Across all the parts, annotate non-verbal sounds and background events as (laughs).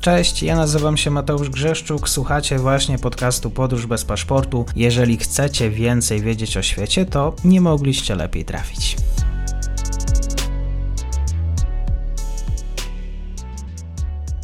Cześć, ja nazywam się Mateusz Grzeszczuk, słuchacie właśnie podcastu Podróż bez paszportu. Jeżeli chcecie więcej wiedzieć o świecie, to nie mogliście lepiej trafić.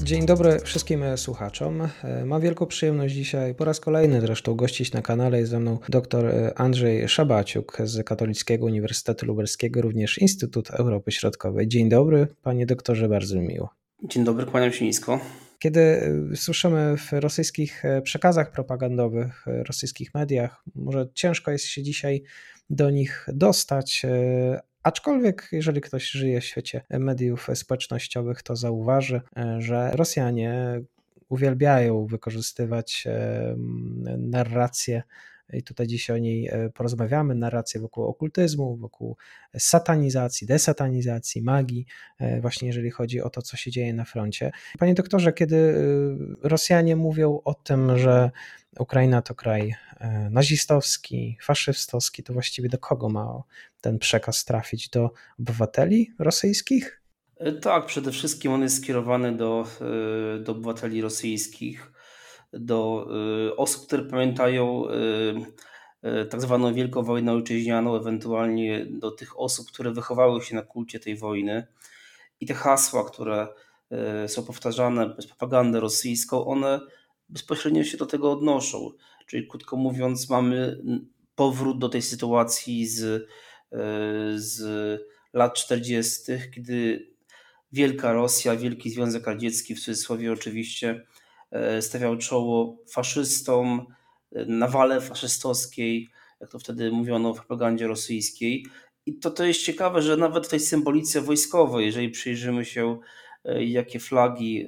Dzień dobry wszystkim słuchaczom. Mam wielką przyjemność dzisiaj po raz kolejny zresztą gościć na kanale. Jest ze mną dr Andrzej Szabaciuk z Katolickiego Uniwersytetu Lubelskiego, również Instytut Europy Środkowej. Dzień dobry, panie doktorze, bardzo mi miło. Dzień dobry, kłaniam się nisko. Kiedy e, słyszymy w rosyjskich e, przekazach propagandowych, e, rosyjskich mediach, może ciężko jest się dzisiaj do nich dostać, Aczkolwiek, jeżeli ktoś żyje w świecie mediów społecznościowych, to zauważy, że Rosjanie uwielbiają wykorzystywać narrację i tutaj dzisiaj o niej e, porozmawiamy, narrację wokół okultyzmu, wokół satanizacji, desatanizacji, magii, e, właśnie jeżeli chodzi o to, co się dzieje na froncie. Panie doktorze, kiedy e, Rosjanie mówią o tym, że Ukraina to kraj nazistowski, faszystowski, to właściwie do kogo ma ten przekaz trafić? Do obywateli rosyjskich? Tak, przede wszystkim on jest skierowany do, do obywateli rosyjskich do y, osób, które pamiętają y, y, tak zwaną Wielką Wojnę Ojczyźnianą, ewentualnie do tych osób, które wychowały się na kulcie tej wojny. I te hasła, które są powtarzane przez propagandę rosyjską, one bezpośrednio się do tego odnoszą. Czyli krótko mówiąc, mamy powrót do tej sytuacji z, z lat 40., kiedy Wielka Rosja, Wielki Związek Radziecki, w cudzysłowie oczywiście, stawiał czoło faszystom, e, nawale faszystowskiej, jak to wtedy mówiono w propagandzie rosyjskiej. I to, to jest ciekawe, że nawet w tej symbolice wojskowej, jeżeli przyjrzymy się, e, jakie flagi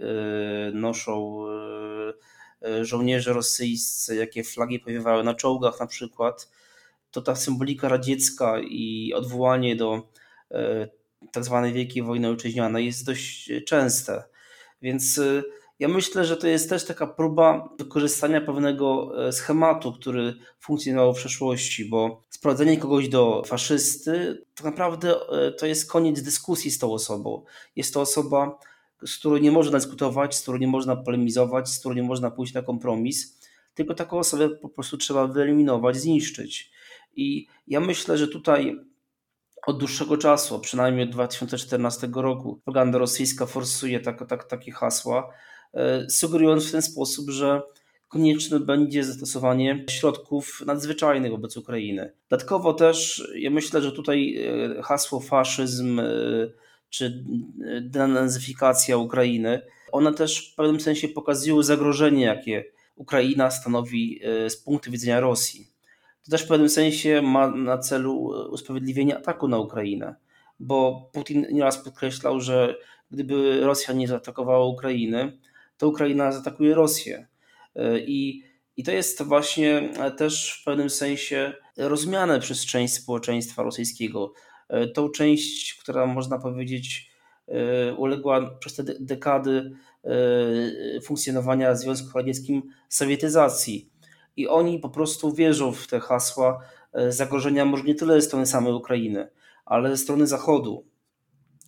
noszą żołnierze rosyjscy, jakie flagi powiewały na czołgach na przykład, to ta symbolika radziecka i odwołanie do tak zwanej Wielkiej Wojny Ojczyźnianej jest dość częste. Więc ja myślę, że to jest też taka próba wykorzystania pewnego e, schematu, który funkcjonował w przeszłości, bo sprowadzenie kogoś do faszysty tak naprawdę e, to jest koniec dyskusji z tą osobą. Jest to osoba, z którą nie można dyskutować, z którą nie można polemizować, z którą nie można pójść na kompromis, tylko taką osobę po prostu trzeba wyeliminować, zniszczyć. I ja myślę, że tutaj od dłuższego czasu, przynajmniej od 2014 roku, propaganda rosyjska forsuje tak, tak, takie hasła, sugerując w ten sposób, że konieczne będzie zastosowanie środków nadzwyczajnych wobec Ukrainy. Dodatkowo też ja myślę, że tutaj e, hasło faszyzm e, czy denazyfikacja Ukrainy, one też w pewnym sensie pokazują zagrożenie, jakie Ukraina stanowi z punktu widzenia Rosji. To też w pewnym sensie ma na celu usprawiedliwienie ataku na Ukrainę, bo Putin nieraz podkreślał, że gdyby Rosja nie zaatakowała Ukrainy, to Ukraina zaatakuje Rosję. E, I, I to jest właśnie też w pewnym sensie rozumiane przez część społeczeństwa rosyjskiego. E, tą część, która można powiedzieć e, uległa przez te dekady funkcjonowania Związku Radzieckim sowietyzacji. I oni po prostu wierzą w te hasła zagrożenia może nie tyle ze strony samej Ukrainy, ale ze strony Zachodu.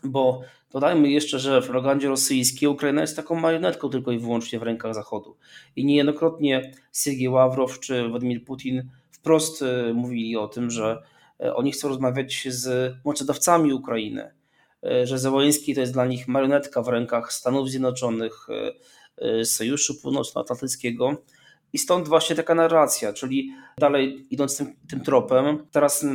Bo Dodajmy jeszcze, że w propagandzie rosyjskiej Ukraina jest taką marionetką tylko i wyłącznie w rękach Zachodu. I niejednokrotnie Sergiej Ławrow czy Władimir Putin wprost e, mówili o tym, że e, oni chcą rozmawiać z mocodawcami Ukrainy, e, że Zełański to jest dla nich marionetka w rękach Stanów Zjednoczonych, Sojuszu Północnoatlantyckiego i stąd właśnie taka narracja, czyli dalej idąc tym, tym tropem, teraz y,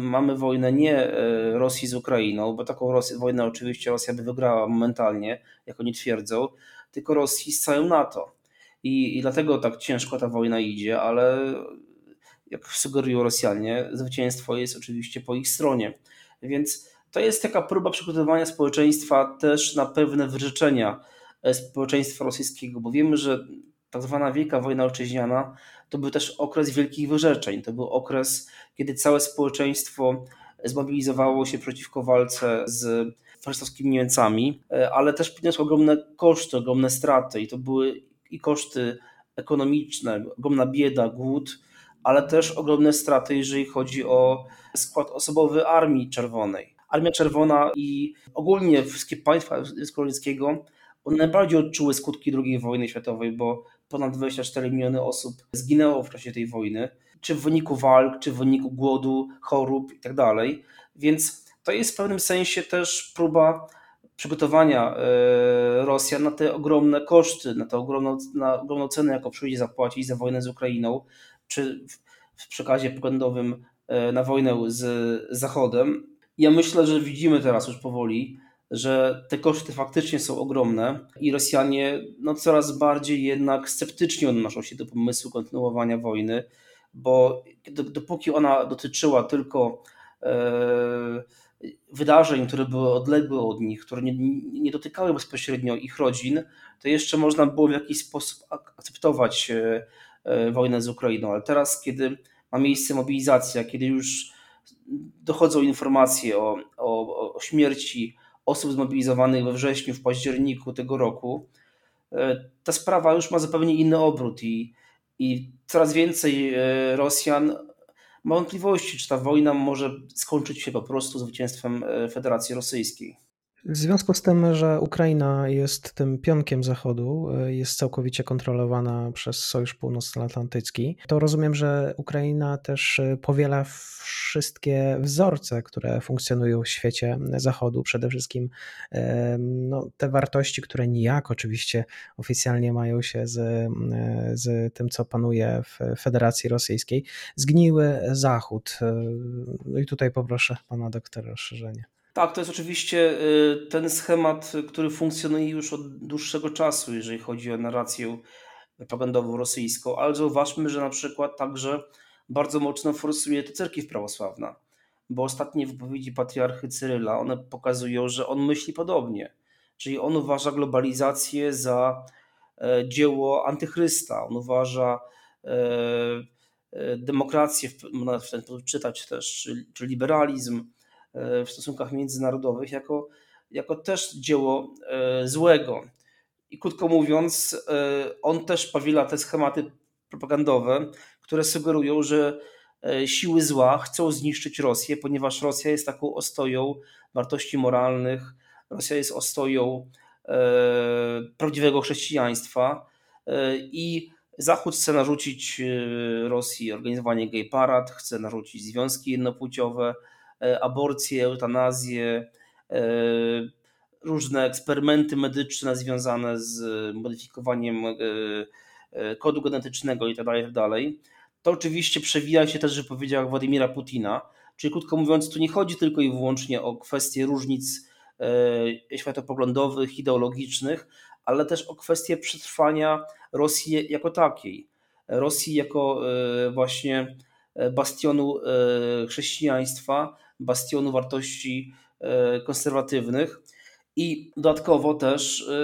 mamy wojnę nie y, Rosji z Ukrainą, bo taką wojnę oczywiście Rosja by wygrała momentalnie, jak oni twierdzą, tylko Rosji z całym NATO. I, I dlatego tak ciężko ta wojna idzie, ale jak sugerują Rosjanie, zwycięstwo jest oczywiście po ich stronie. Więc to jest taka próba przygotowania społeczeństwa też na pewne wyrzeczenia e, społeczeństwa rosyjskiego, bo wiemy, że tak zwana Wielka Wojna Ojczyźniana, to był też okres wielkich wyrzeczeń. To był okres, kiedy całe społeczeństwo zmobilizowało się przeciwko walce z faszystowskimi Niemcami, e, ale też przyniosło ogromne koszty, ogromne straty i to były i koszty ekonomiczne, ogromna bieda, głód, ale też ogromne straty, jeżeli chodzi o skład osobowy Armii Czerwonej. Armia Czerwona i ogólnie wszystkie państwa Radzieckiego one najbardziej odczuły skutki II wojny światowej, bo ponad 24 miliony osób zginęło w czasie tej wojny, czy w wyniku walk, czy w wyniku głodu, chorób itd. Tak Więc to jest w pewnym sensie też próba przygotowania e, Rosjan na te ogromne koszty, na tę ogromną, ogromną cenę, jaką przyjdzie zapłacić za wojnę z Ukrainą, czy w przekazie propagandowym e, na wojnę z Zachodem. Ja myślę, że widzimy teraz już powoli, że te koszty faktycznie są ogromne i Rosjanie no, coraz bardziej jednak sceptycznie odnoszą się do pomysłu kontynuowania wojny, bo dopóki ona dotyczyła tylko e, wydarzeń, które były odległe od nich, które nie, nie dotykały bezpośrednio ich rodzin, to jeszcze można było w jakiś sposób akceptować e, e, wojnę z Ukrainą. Ale teraz, kiedy ma miejsce mobilizacja, kiedy już dochodzą informacje o, o, o śmierci osób zmobilizowanych we wrześniu, w październiku tego roku, e, ta sprawa już ma zupełnie inny obrót i, i coraz więcej Rosjan ma wątpliwości, czy ta wojna może skończyć się po prostu zwycięstwem e, Federacji Rosyjskiej. W związku z tym, że Ukraina jest tym pionkiem Zachodu, e, jest całkowicie kontrolowana przez Sojusz Północnoatlantycki, to rozumiem, że Ukraina też e, powiela wszystkie wzorce, które funkcjonują w świecie Zachodu, przede wszystkim no, te wartości, które nijak oczywiście oficjalnie mają się z, z tym, co panuje w Federacji Rosyjskiej, zgniły Zachód. No i tutaj poproszę pana doktora o rozszerzenie. Tak, to jest oczywiście y, ten schemat, który funkcjonuje już od dłuższego czasu, jeżeli chodzi o narrację propagandową rosyjską, ale zauważmy, że na przykład także bardzo mocno forsuje to cerkiew prawosławna, bo ostatnie wypowiedzi patriarchy Cyryla, one pokazują, że on myśli podobnie, czyli on uważa globalizację za e, dzieło antychrysta, on uważa e, e, demokrację, można w ten sposób czytać też, czy, czy liberalizm, w stosunkach międzynarodowych jako, jako też dzieło e, złego. I krótko mówiąc, e, on też powiela te schematy propagandowe, które sugerują, że siły zła chcą zniszczyć Rosję, ponieważ Rosja jest taką ostoją wartości moralnych, Rosja jest ostoją prawdziwego chrześcijaństwa i Zachód chce narzucić Rosji organizowanie gay parad, chce narzucić związki jednopłciowe, E, aborcje, eutanazję, e, różne eksperymenty medyczne związane z modyfikowaniem e, kodu genetycznego itd., tak itd. Tak to oczywiście przewija się też w wypowiedziach Władimira Putina, czyli krótko mówiąc, tu nie chodzi tylko i wyłącznie o kwestie różnic światopoglądowych, ideologicznych, ale też o kwestię przetrwania Rosji jako takiej. Rosji jako właśnie bastionu chrześcijaństwa, bastionu wartości e, konserwatywnych. I dodatkowo też e,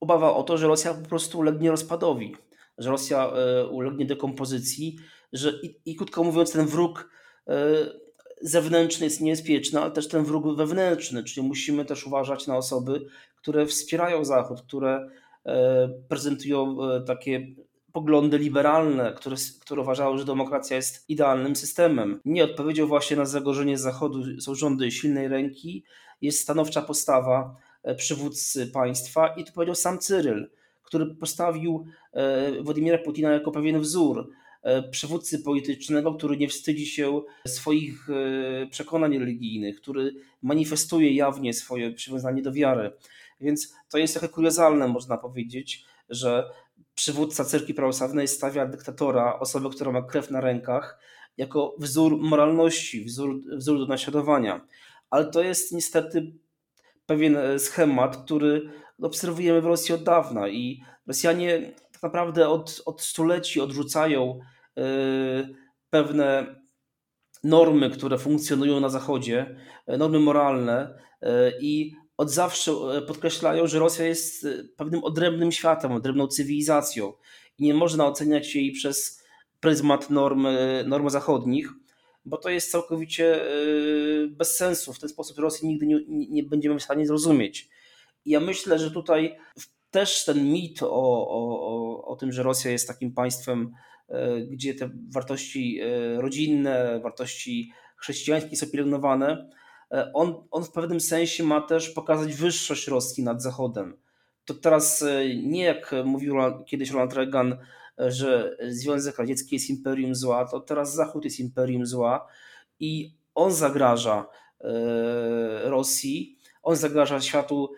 obawa o to, że Rosja po prostu ulegnie rozpadowi, że Rosja e, ulegnie dekompozycji, że i, i krótko mówiąc ten wróg zewnętrzny jest niebezpieczny, ale też ten wróg wewnętrzny, czyli musimy też uważać na osoby, które wspierają Zachód, które prezentują takie poglądy liberalne, które, które uważały, że demokracja jest idealnym systemem. Nie odpowiedzią właśnie na zagrożenie Zachodu są rządy silnej ręki, jest stanowcza postawa e, przywódcy państwa i to powiedział sam Cyryl, który postawił e, Władimira Putina jako pewien wzór e, przywódcy politycznego, który nie wstydzi się swoich przekonań religijnych, który manifestuje jawnie swoje przywiązanie do wiary. Więc to jest trochę kuriozalne, można powiedzieć, że przywódca cerkwi prawosławnej stawia dyktatora, osobę, która ma krew na rękach, jako wzór moralności, wzór, wzór do naśladowania. Ale to jest niestety pewien e, schemat, który obserwujemy w Rosji od dawna i Rosjanie tak naprawdę od, od stuleci odrzucają yy, pewne normy, które funkcjonują na Zachodzie, normy moralne i od zawsze e, podkreślają, że Rosja jest e, pewnym odrębnym światem, odrębną cywilizacją i nie można oceniać jej przez pryzmat norm, e, norm zachodnich, bo to jest całkowicie bez sensu. W ten sposób Rosji nigdy nie, nie będziemy w stanie zrozumieć. Ja myślę, że tutaj też ten mit o, o, o, o tym, że Rosja jest takim państwem, gdzie te wartości rodzinne, wartości chrześcijańskie są pielęgnowane, on, on w pewnym sensie ma też pokazać wyższość Rosji nad Zachodem. To teraz nie jak mówił kiedyś Ronald Reagan, że Związek Radziecki jest imperium zła, to teraz Zachód jest imperium zła i on zagraża Rosji, on zagraża światu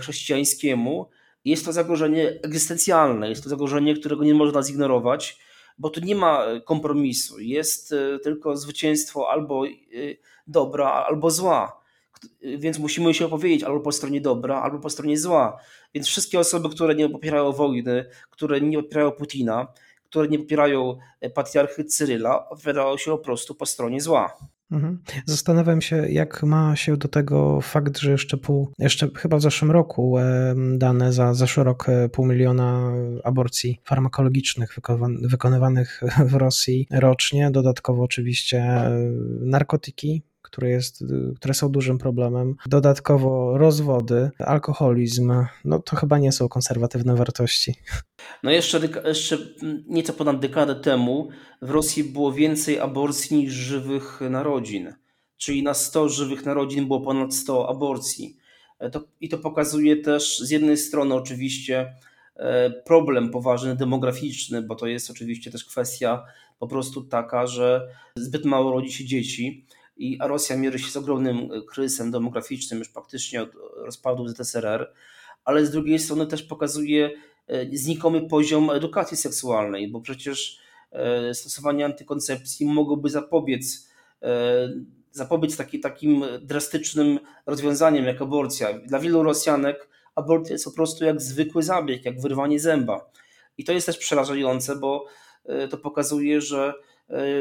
chrześcijańskiemu. Jest to zagrożenie egzystencjalne, jest to zagrożenie, którego nie można zignorować bo tu nie ma e, kompromisu. Jest e, tylko zwycięstwo albo e, dobra, albo zła. Więc musimy się opowiedzieć albo po stronie dobra, albo po stronie zła. Więc wszystkie osoby, które nie popierają wojny, które nie popierają Putina, które nie popierają patriarchy Cyryla, opowiadają się po prostu po stronie zła. Mhm. Zastanawiam się, jak ma się do tego fakt, że jeszcze pół, jeszcze chyba w zeszłym roku dane za zeszły rok e, pół miliona aborcji farmakologicznych wykonywanych w Rosji rocznie, dodatkowo oczywiście e, narkotyki, które, jest, które są dużym problemem. Dodatkowo rozwody, alkoholizm, no to chyba nie są konserwatywne wartości. No jeszcze, jeszcze nieco ponad dekadę temu w Rosji było więcej aborcji niż żywych narodzin. Czyli na 100 żywych narodzin było ponad 100 aborcji. E, to, I to pokazuje też z jednej strony oczywiście e, problem poważny demograficzny, bo to jest oczywiście też kwestia po prostu taka, że zbyt mało rodzi się dzieci i a Rosja mierzy się z ogromnym e, kryzysem demograficznym już praktycznie od rozpadu ZSRR, ale z drugiej strony też pokazuje e, znikomy poziom edukacji seksualnej, bo przecież e, stosowanie antykoncepcji mogłoby zapobiec zapobiec taki, takim drastycznym rozwiązaniem jak aborcja. Dla wielu Rosjanek aborcja jest po prostu jak zwykły zabieg, jak wyrwanie zęba. I to jest też przerażające, bo to pokazuje, że E,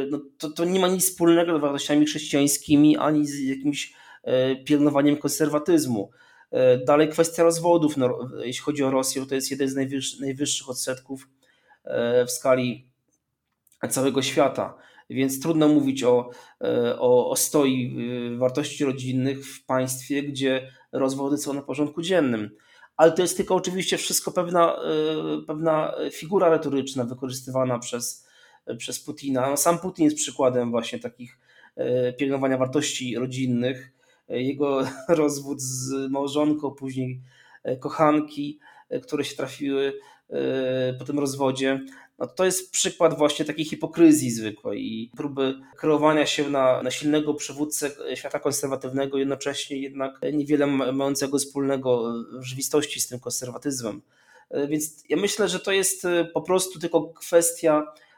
no to, to nie ma nic wspólnego z wartościami chrześcijańskimi ani z jakimś e, pielnowaniem konserwatyzmu. E, dalej kwestia rozwodów, no, jeśli chodzi o Rosję, to jest jeden z najwyższych, najwyższych odsetków w skali całego świata. Więc trudno mówić o, o, o stoi wartości rodzinnych w państwie, gdzie rozwody są na porządku dziennym. Ale to jest tylko oczywiście wszystko pewna, pewna figura retoryczna wykorzystywana przez przez Putina. Sam Putin jest przykładem właśnie takich e, pielęgnowania wartości rodzinnych. E, jego (laughs) rozwód z małżonką, później e, kochanki, które się trafiły po tym rozwodzie. No to jest przykład właśnie takiej hipokryzji zwykłej i próby kreowania się na, na silnego przywódcę świata konserwatywnego, jednocześnie jednak niewiele mającego wspólnego w rzeczywistości z tym konserwatyzmem. Więc ja myślę, że to jest po prostu tylko kwestia E,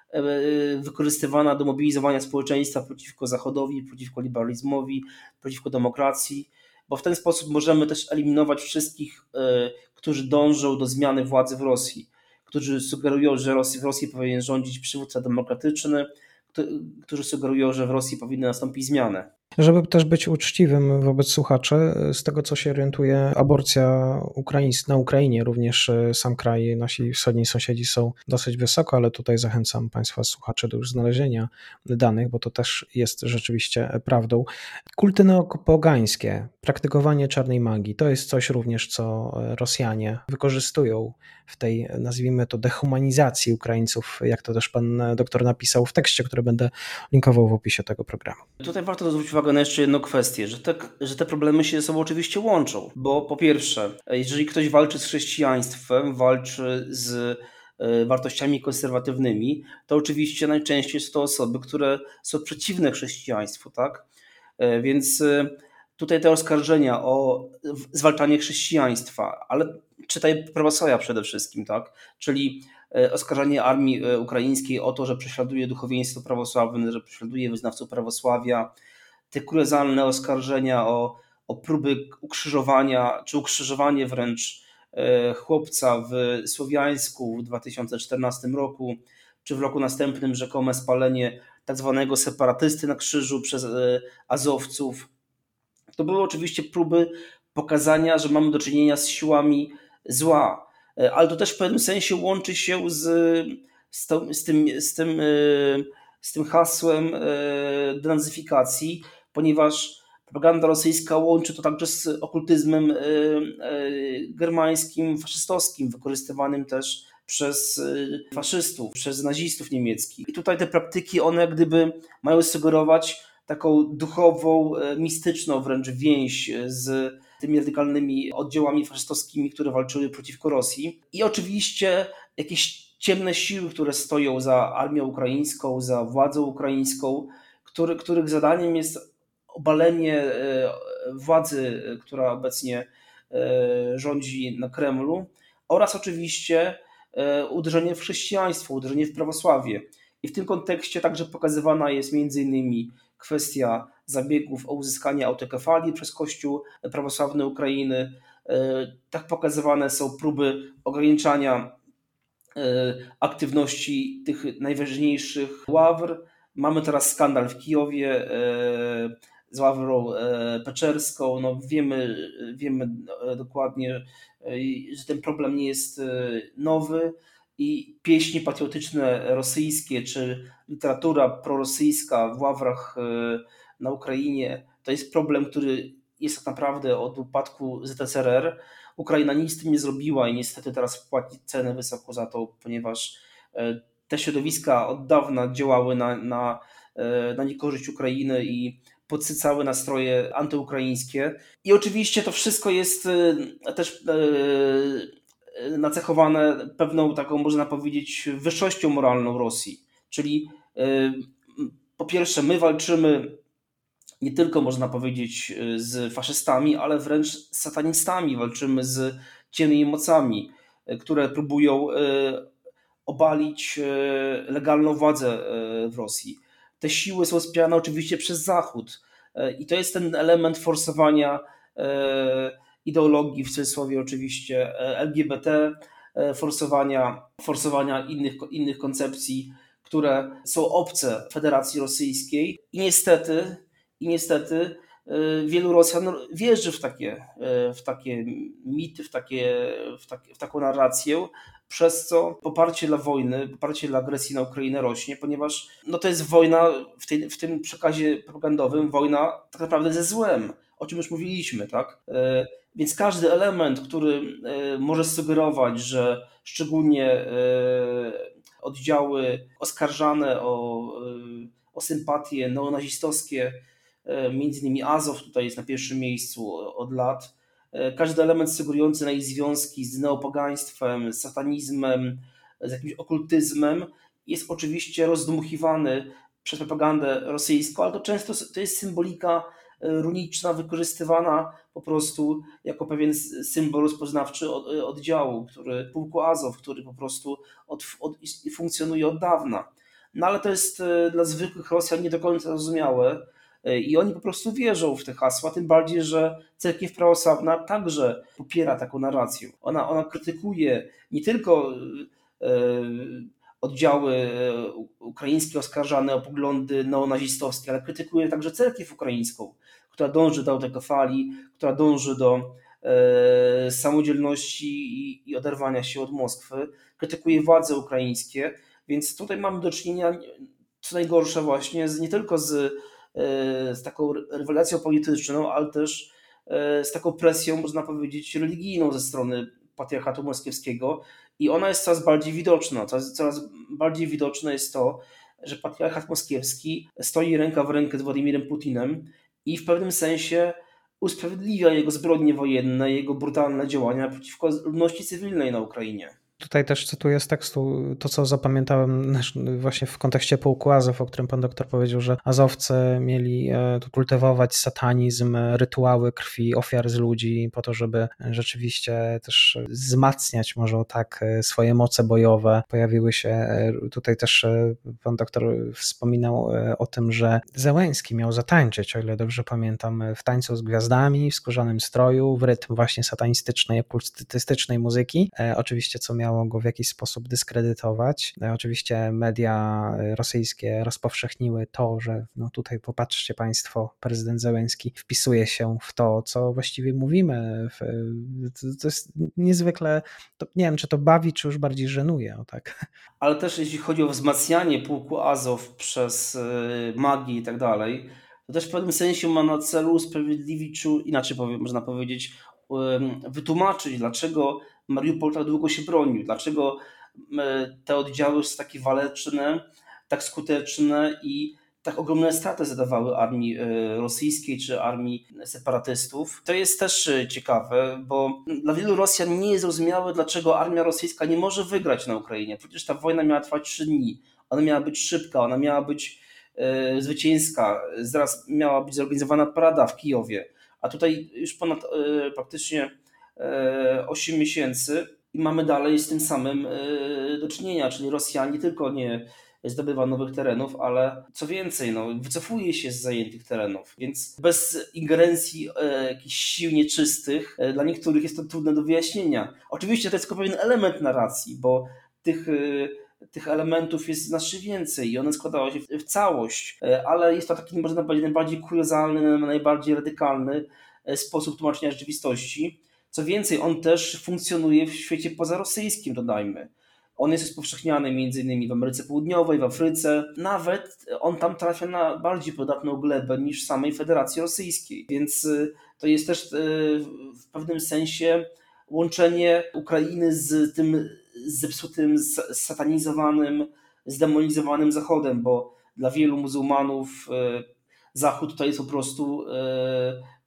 wykorzystywana do mobilizowania społeczeństwa przeciwko Zachodowi, przeciwko liberalizmowi, przeciwko demokracji, bo w ten sposób możemy też eliminować wszystkich, e, którzy dążą do zmiany władzy w Rosji, którzy sugerują, że w Rosji powinien rządzić przywódca demokratyczny, którzy sugerują, że w Rosji powinny nastąpić zmiany. Żeby też być uczciwym wobec słuchaczy, z tego co się orientuje, aborcja ukraińs na Ukrainie, również e, sam kraj, nasi wschodni sąsiedzi są dosyć wysoko, ale tutaj zachęcam Państwa słuchaczy do już znalezienia danych, bo to też jest rzeczywiście prawdą. Kulty neopogańskie, praktykowanie czarnej magii, to jest coś również, co Rosjanie wykorzystują w tej, nazwijmy to, dehumanizacji Ukraińców, jak to też pan doktor napisał w tekście, który będę linkował w opisie tego programu. Tutaj warto zwrócić na jeszcze jedną kwestię, że te, że te problemy się ze sobą oczywiście łączą, bo po pierwsze, jeżeli ktoś walczy z chrześcijaństwem, walczy z e, wartościami konserwatywnymi, to oczywiście najczęściej są to osoby, które są przeciwne chrześcijaństwu, tak? E, więc e, tutaj te oskarżenia o zwalczanie chrześcijaństwa, ale czytaj prawosławia przede wszystkim, tak? Czyli oskarżanie armii ukraińskiej o to, że prześladuje duchowieństwo prawosławne, że prześladuje wyznawców prawosławia, te kuriozalne oskarżenia o, o próby ukrzyżowania, czy ukrzyżowanie wręcz e, chłopca w Słowiańsku w 2014 roku, czy w roku następnym rzekome spalenie tak zwanego separatysty na krzyżu przez e, azowców. To były oczywiście próby pokazania, że mamy do czynienia z siłami zła, e, ale to też w pewnym sensie łączy się z, z, to, z, tym, z, tym, z tym hasłem denazyfikacji, ponieważ propaganda rosyjska łączy to także z okultyzmem e, e, germańskim, faszystowskim, wykorzystywanym też przez e, faszystów, przez nazistów niemieckich. I tutaj te praktyki, one gdyby mają sugerować, taką duchową, mistyczną wręcz więź z tymi radykalnymi oddziałami faszystowskimi, które walczyły przeciwko Rosji. I oczywiście jakieś ciemne siły, które stoją za armią ukraińską, za władzą ukraińską, który, których zadaniem jest obalenie władzy, która obecnie rządzi na Kremlu, oraz oczywiście uderzenie w chrześcijaństwo, uderzenie w prawosławie. I w tym kontekście także pokazywana jest innymi kwestia zabiegów o uzyskanie autokefalii przez Kościół prawosławny Ukrainy. E, tak pokazywane są próby ograniczania e, aktywności tych najważniejszych ławr. Mamy teraz skandal w Kijowie e, z ławrą peczerską. No wiemy, wiemy dokładnie, że ten problem nie jest nowy i pieśni patriotyczne rosyjskie, czy literatura prorosyjska w ławrach e, na Ukrainie, to jest problem, który jest tak naprawdę od upadku ZSRR. Ukraina nic z tym nie zrobiła i niestety teraz płaci cenę wysoko za to, ponieważ e, te środowiska od dawna działały na, na, e, na niekorzyść Ukrainy i podsycały nastroje antyukraińskie. I oczywiście to wszystko jest też nacechowane pewną taką, można powiedzieć, wyższością moralną Rosji. Czyli y, po pierwsze, my walczymy nie tylko, można powiedzieć, z faszystami, ale wręcz z satanistami, walczymy z ciemnymi mocami, które próbują y, obalić y, legalną władzę w Rosji. Te siły są wspierane oczywiście przez Zachód i to jest ten element forsowania ideologii, w cudzysłowie oczywiście e, LGBT, e, forsowania, forsowania innych, innych koncepcji, które są obce Federacji Rosyjskiej. I niestety, i niestety e, wielu Rosjan wierzy w takie, w takie mity, w, takie, w, takie, w taką narrację, przez co poparcie dla wojny, poparcie dla agresji na Ukrainę rośnie, ponieważ no to jest wojna w, tej, w tym przekazie propagandowym, wojna tak naprawdę ze złem, o czym już mówiliśmy, tak? Więc każdy element, który e, może sugerować, że szczególnie e, oddziały oskarżane o, e, o sympatie neonazistowskie, między innymi Azow tutaj jest na pierwszym miejscu od lat, każdy element sugerujący na ich związki z neopogaństwem, z satanizmem, z jakimś okultyzmem jest oczywiście rozdmuchiwany przez propagandę rosyjską, ale to często to jest symbolika runiczna wykorzystywana po prostu jako pewien symbol rozpoznawczy oddziału, który, pułku Azow, który po prostu od, od, funkcjonuje od dawna. No ale to jest e, dla zwykłych Rosjan nie do końca zrozumiałe e, i oni po prostu wierzą w te hasła, tym bardziej, że cerkiew prawosławna także popiera taką narrację. Ona, ona krytykuje nie tylko e, oddziały ukraińskie oskarżane o poglądy neonazistowskie, ale krytykuje także cerkiew ukraińską, która dąży do autokefalii, która dąży do e, samodzielności i, i oderwania się od Moskwy, krytykuje władze ukraińskie, więc tutaj mamy do czynienia, co najgorsze właśnie, z, nie tylko z, e, z taką rewelacją polityczną, ale też e, z taką presją, można powiedzieć, religijną ze strony patriarchatu moskiewskiego i ona jest coraz bardziej widoczna. Coraz, coraz bardziej widoczne jest to, że patriarchat moskiewski stoi ręka w rękę z Władimirem Putinem i w pewnym sensie usprawiedliwia jego zbrodnie wojenne, jego brutalne działania przeciwko ludności cywilnej na Ukrainie. Tutaj też cytuję z tekstu to, co zapamiętałem właśnie w kontekście pułku Azov, o którym pan doktor powiedział, że Azowcy mieli e, kultywować satanizm, rytuały krwi ofiar z ludzi po to, żeby rzeczywiście też wzmacniać może tak e, swoje moce bojowe. Pojawiły się, e, tutaj też pan doktor wspominał o tym, że Zełęński miał zatańczyć, o ile dobrze pamiętam, w tańcu z gwiazdami, w skórzanym stroju, w rytm właśnie satanistycznej, okultystycznej muzyki. Oczywiście, co miało go w jakiś sposób dyskredytować. No oczywiście media rosyjskie rozpowszechniły to, że no tutaj popatrzcie Państwo, prezydent Zełenski wpisuje się w to, co właściwie mówimy. To jest niezwykle, to nie wiem, czy to bawi, czy już bardziej żenuje. O tak. Ale też jeśli chodzi o wzmacnianie pułku Azow przez y, magię i tak dalej, to też w pewnym sensie ma na celu usprawiedliwić, inaczej powiem, można powiedzieć, wytłumaczyć, dlaczego Mariupol tak długo się bronił, dlaczego te oddziały są takie waleczne, tak skuteczne i tak ogromne straty zadawały armii rosyjskiej czy armii separatystów. To jest też ciekawe, bo dla wielu Rosjan nie jest zrozumiałe, dlaczego armia rosyjska nie może wygrać na Ukrainie. Przecież ta wojna miała trwać trzy dni. Ona miała być szybka, ona miała być e, zwycięska. Zaraz miała być zorganizowana parada w Kijowie. A tutaj już ponad e, praktycznie e, 8 miesięcy i mamy dalej z tym samym e, do czynienia, czyli Rosja nie tylko nie zdobywa nowych terenów, ale co więcej, no, wycofuje się z zajętych terenów, więc bez ingerencji e, jakichś sił nieczystych e, dla niektórych jest to trudne do wyjaśnienia. Oczywiście to jest tylko pewien element narracji, bo tych e, tych elementów jest znacznie więcej i one składają się w, całość, e, ale jest to taki, można powiedzieć, najbardziej kuriozalny, najbardziej radykalny e, sposób tłumaczenia rzeczywistości. Co więcej, on też funkcjonuje w świecie pozarosyjskim, dodajmy. On jest rozpowszechniany m.in. w Ameryce Południowej, w Afryce. Nawet on tam trafia na bardziej podatną glebę niż samej Federacji Rosyjskiej. Więc e, to jest też w pewnym sensie łączenie Ukrainy z tym zepsutym, satanizowanym, zdemonizowanym Zachodem, bo dla wielu muzułmanów e, Zachód to jest po prostu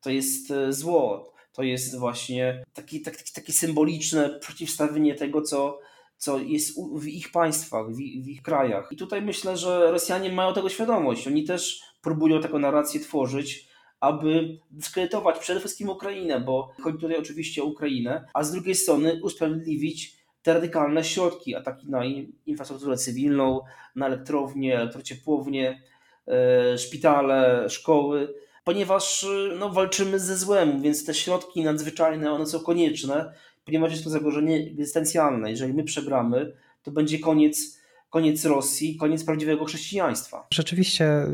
to jest zło. To jest właśnie taki, taki, takie symboliczne przeciwstawienie tego, co, co jest w ich państwach, w ich, w ich krajach. I tutaj myślę, że Rosjanie mają tego świadomość. Oni też próbują taką narrację tworzyć, aby dyskredytować przede wszystkim Ukrainę, bo chodzi tutaj oczywiście o Ukrainę, a z drugiej strony usprawiedliwić te radykalne środki, ataki na infrastrukturę cywilną, na elektrownie, elektrociepłownie, e, szpitale, szkoły, ponieważ e, no, walczymy ze złem, więc te środki nadzwyczajne, one są konieczne, ponieważ jest to zagrożenie egzystencjalne. Jeżeli my przegramy, to będzie koniec koniec Rosji, koniec prawdziwego chrześcijaństwa. Rzeczywiście,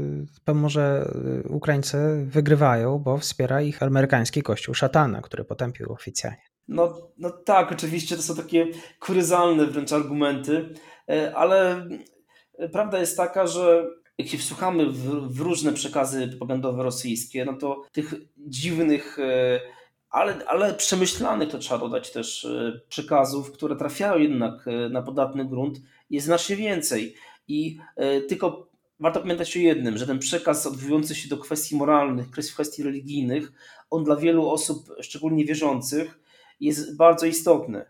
może Ukraińcy wygrywają, bo wspiera ich amerykański kościół szatana, który potępił oficjalnie. No, no tak, oczywiście to są takie kuryzalne wręcz argumenty, e, ale prawda jest taka, że jak się wsłuchamy w, w różne przekazy propagandowe rosyjskie, no to tych dziwnych, e, ale, ale przemyślanych, to trzeba dodać też, e, przekazów, które trafiają jednak na podatny grunt, jest znacznie więcej. I tylko warto pamiętać o jednym, że ten przekaz odwołujący się do kwestii moralnych, kwestii religijnych, on dla wielu osób, szczególnie wierzących, jest bardzo istotny.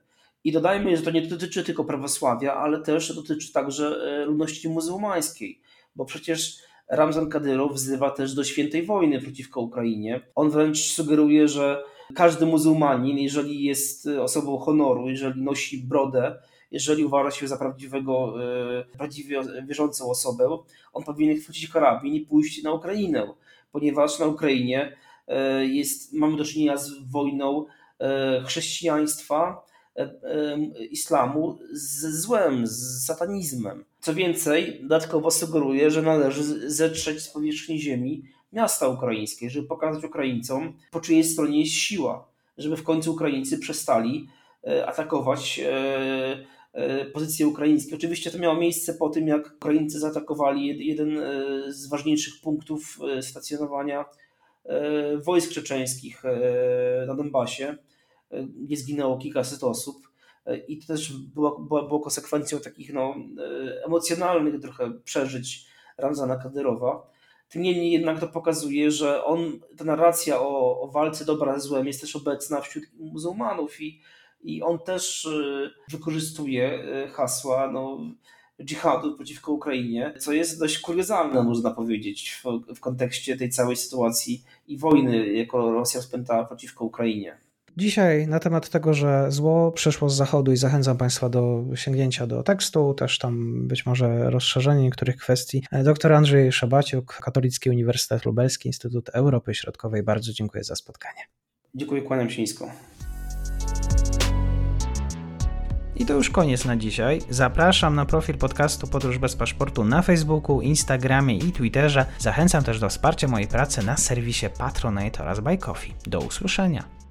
I dodajmy, że to nie dotyczy tylko prawosławia, ale też dotyczy także e, ludności muzułmańskiej, bo przecież Ramzan Kadyrow wzywa też do świętej wojny przeciwko Ukrainie. On wręcz sugeruje, że każdy muzułmanin, jeżeli jest osobą honoru, jeżeli nosi brodę, jeżeli uważa się za prawdziwego, e, prawdziwie wierzącą osobę, on powinien chwycić karabin i pójść na Ukrainę, ponieważ na Ukrainie e, jest, mamy do czynienia z wojną E, chrześcijaństwa, islamu z złem, z satanizmem. Co więcej, dodatkowo sugeruje, że należy zetrzeć z powierzchni ziemi miasta ukraińskie, żeby pokazać Ukraińcom, po czyjej stronie jest siła, żeby w końcu Ukraińcy przestali atakować pozycje ukraińskie. Oczywiście to miało miejsce po tym, jak Ukraińcy zaatakowali jeden z ważniejszych punktów stacjonowania wojsk czeczeńskich na Donbasie gdzie zginęło kilkaset osób. I to też było, było, było konsekwencją takich no, emocjonalnych trochę przeżyć Ramzana Kadyrowa. Tym niemniej jednak to pokazuje, że on, ta narracja o, o walce dobra z złem jest też obecna wśród muzułmanów i, i on też e, wykorzystuje e, hasła no, dżihadu przeciwko Ukrainie, co jest dość kuriozalne, można powiedzieć, w, w kontekście tej całej sytuacji i wojny, jaką Rosja spętała przeciwko Ukrainie. Dzisiaj na temat tego, że zło przyszło z zachodu i zachęcam Państwa do sięgnięcia do tekstu, też tam być może rozszerzenie niektórych kwestii. Dr Andrzej Szabaciuk, Katolicki Uniwersytet Lubelski, Instytut Europy Środkowej. Bardzo dziękuję za spotkanie. Dziękuję, kłaniam się nisko. I to już koniec na dzisiaj. Zapraszam na profil podcastu Podróż bez paszportu na Facebooku, Instagramie i Twitterze. Zachęcam też do wsparcia mojej pracy na serwisie Patronite oraz Buy Coffee. Do usłyszenia.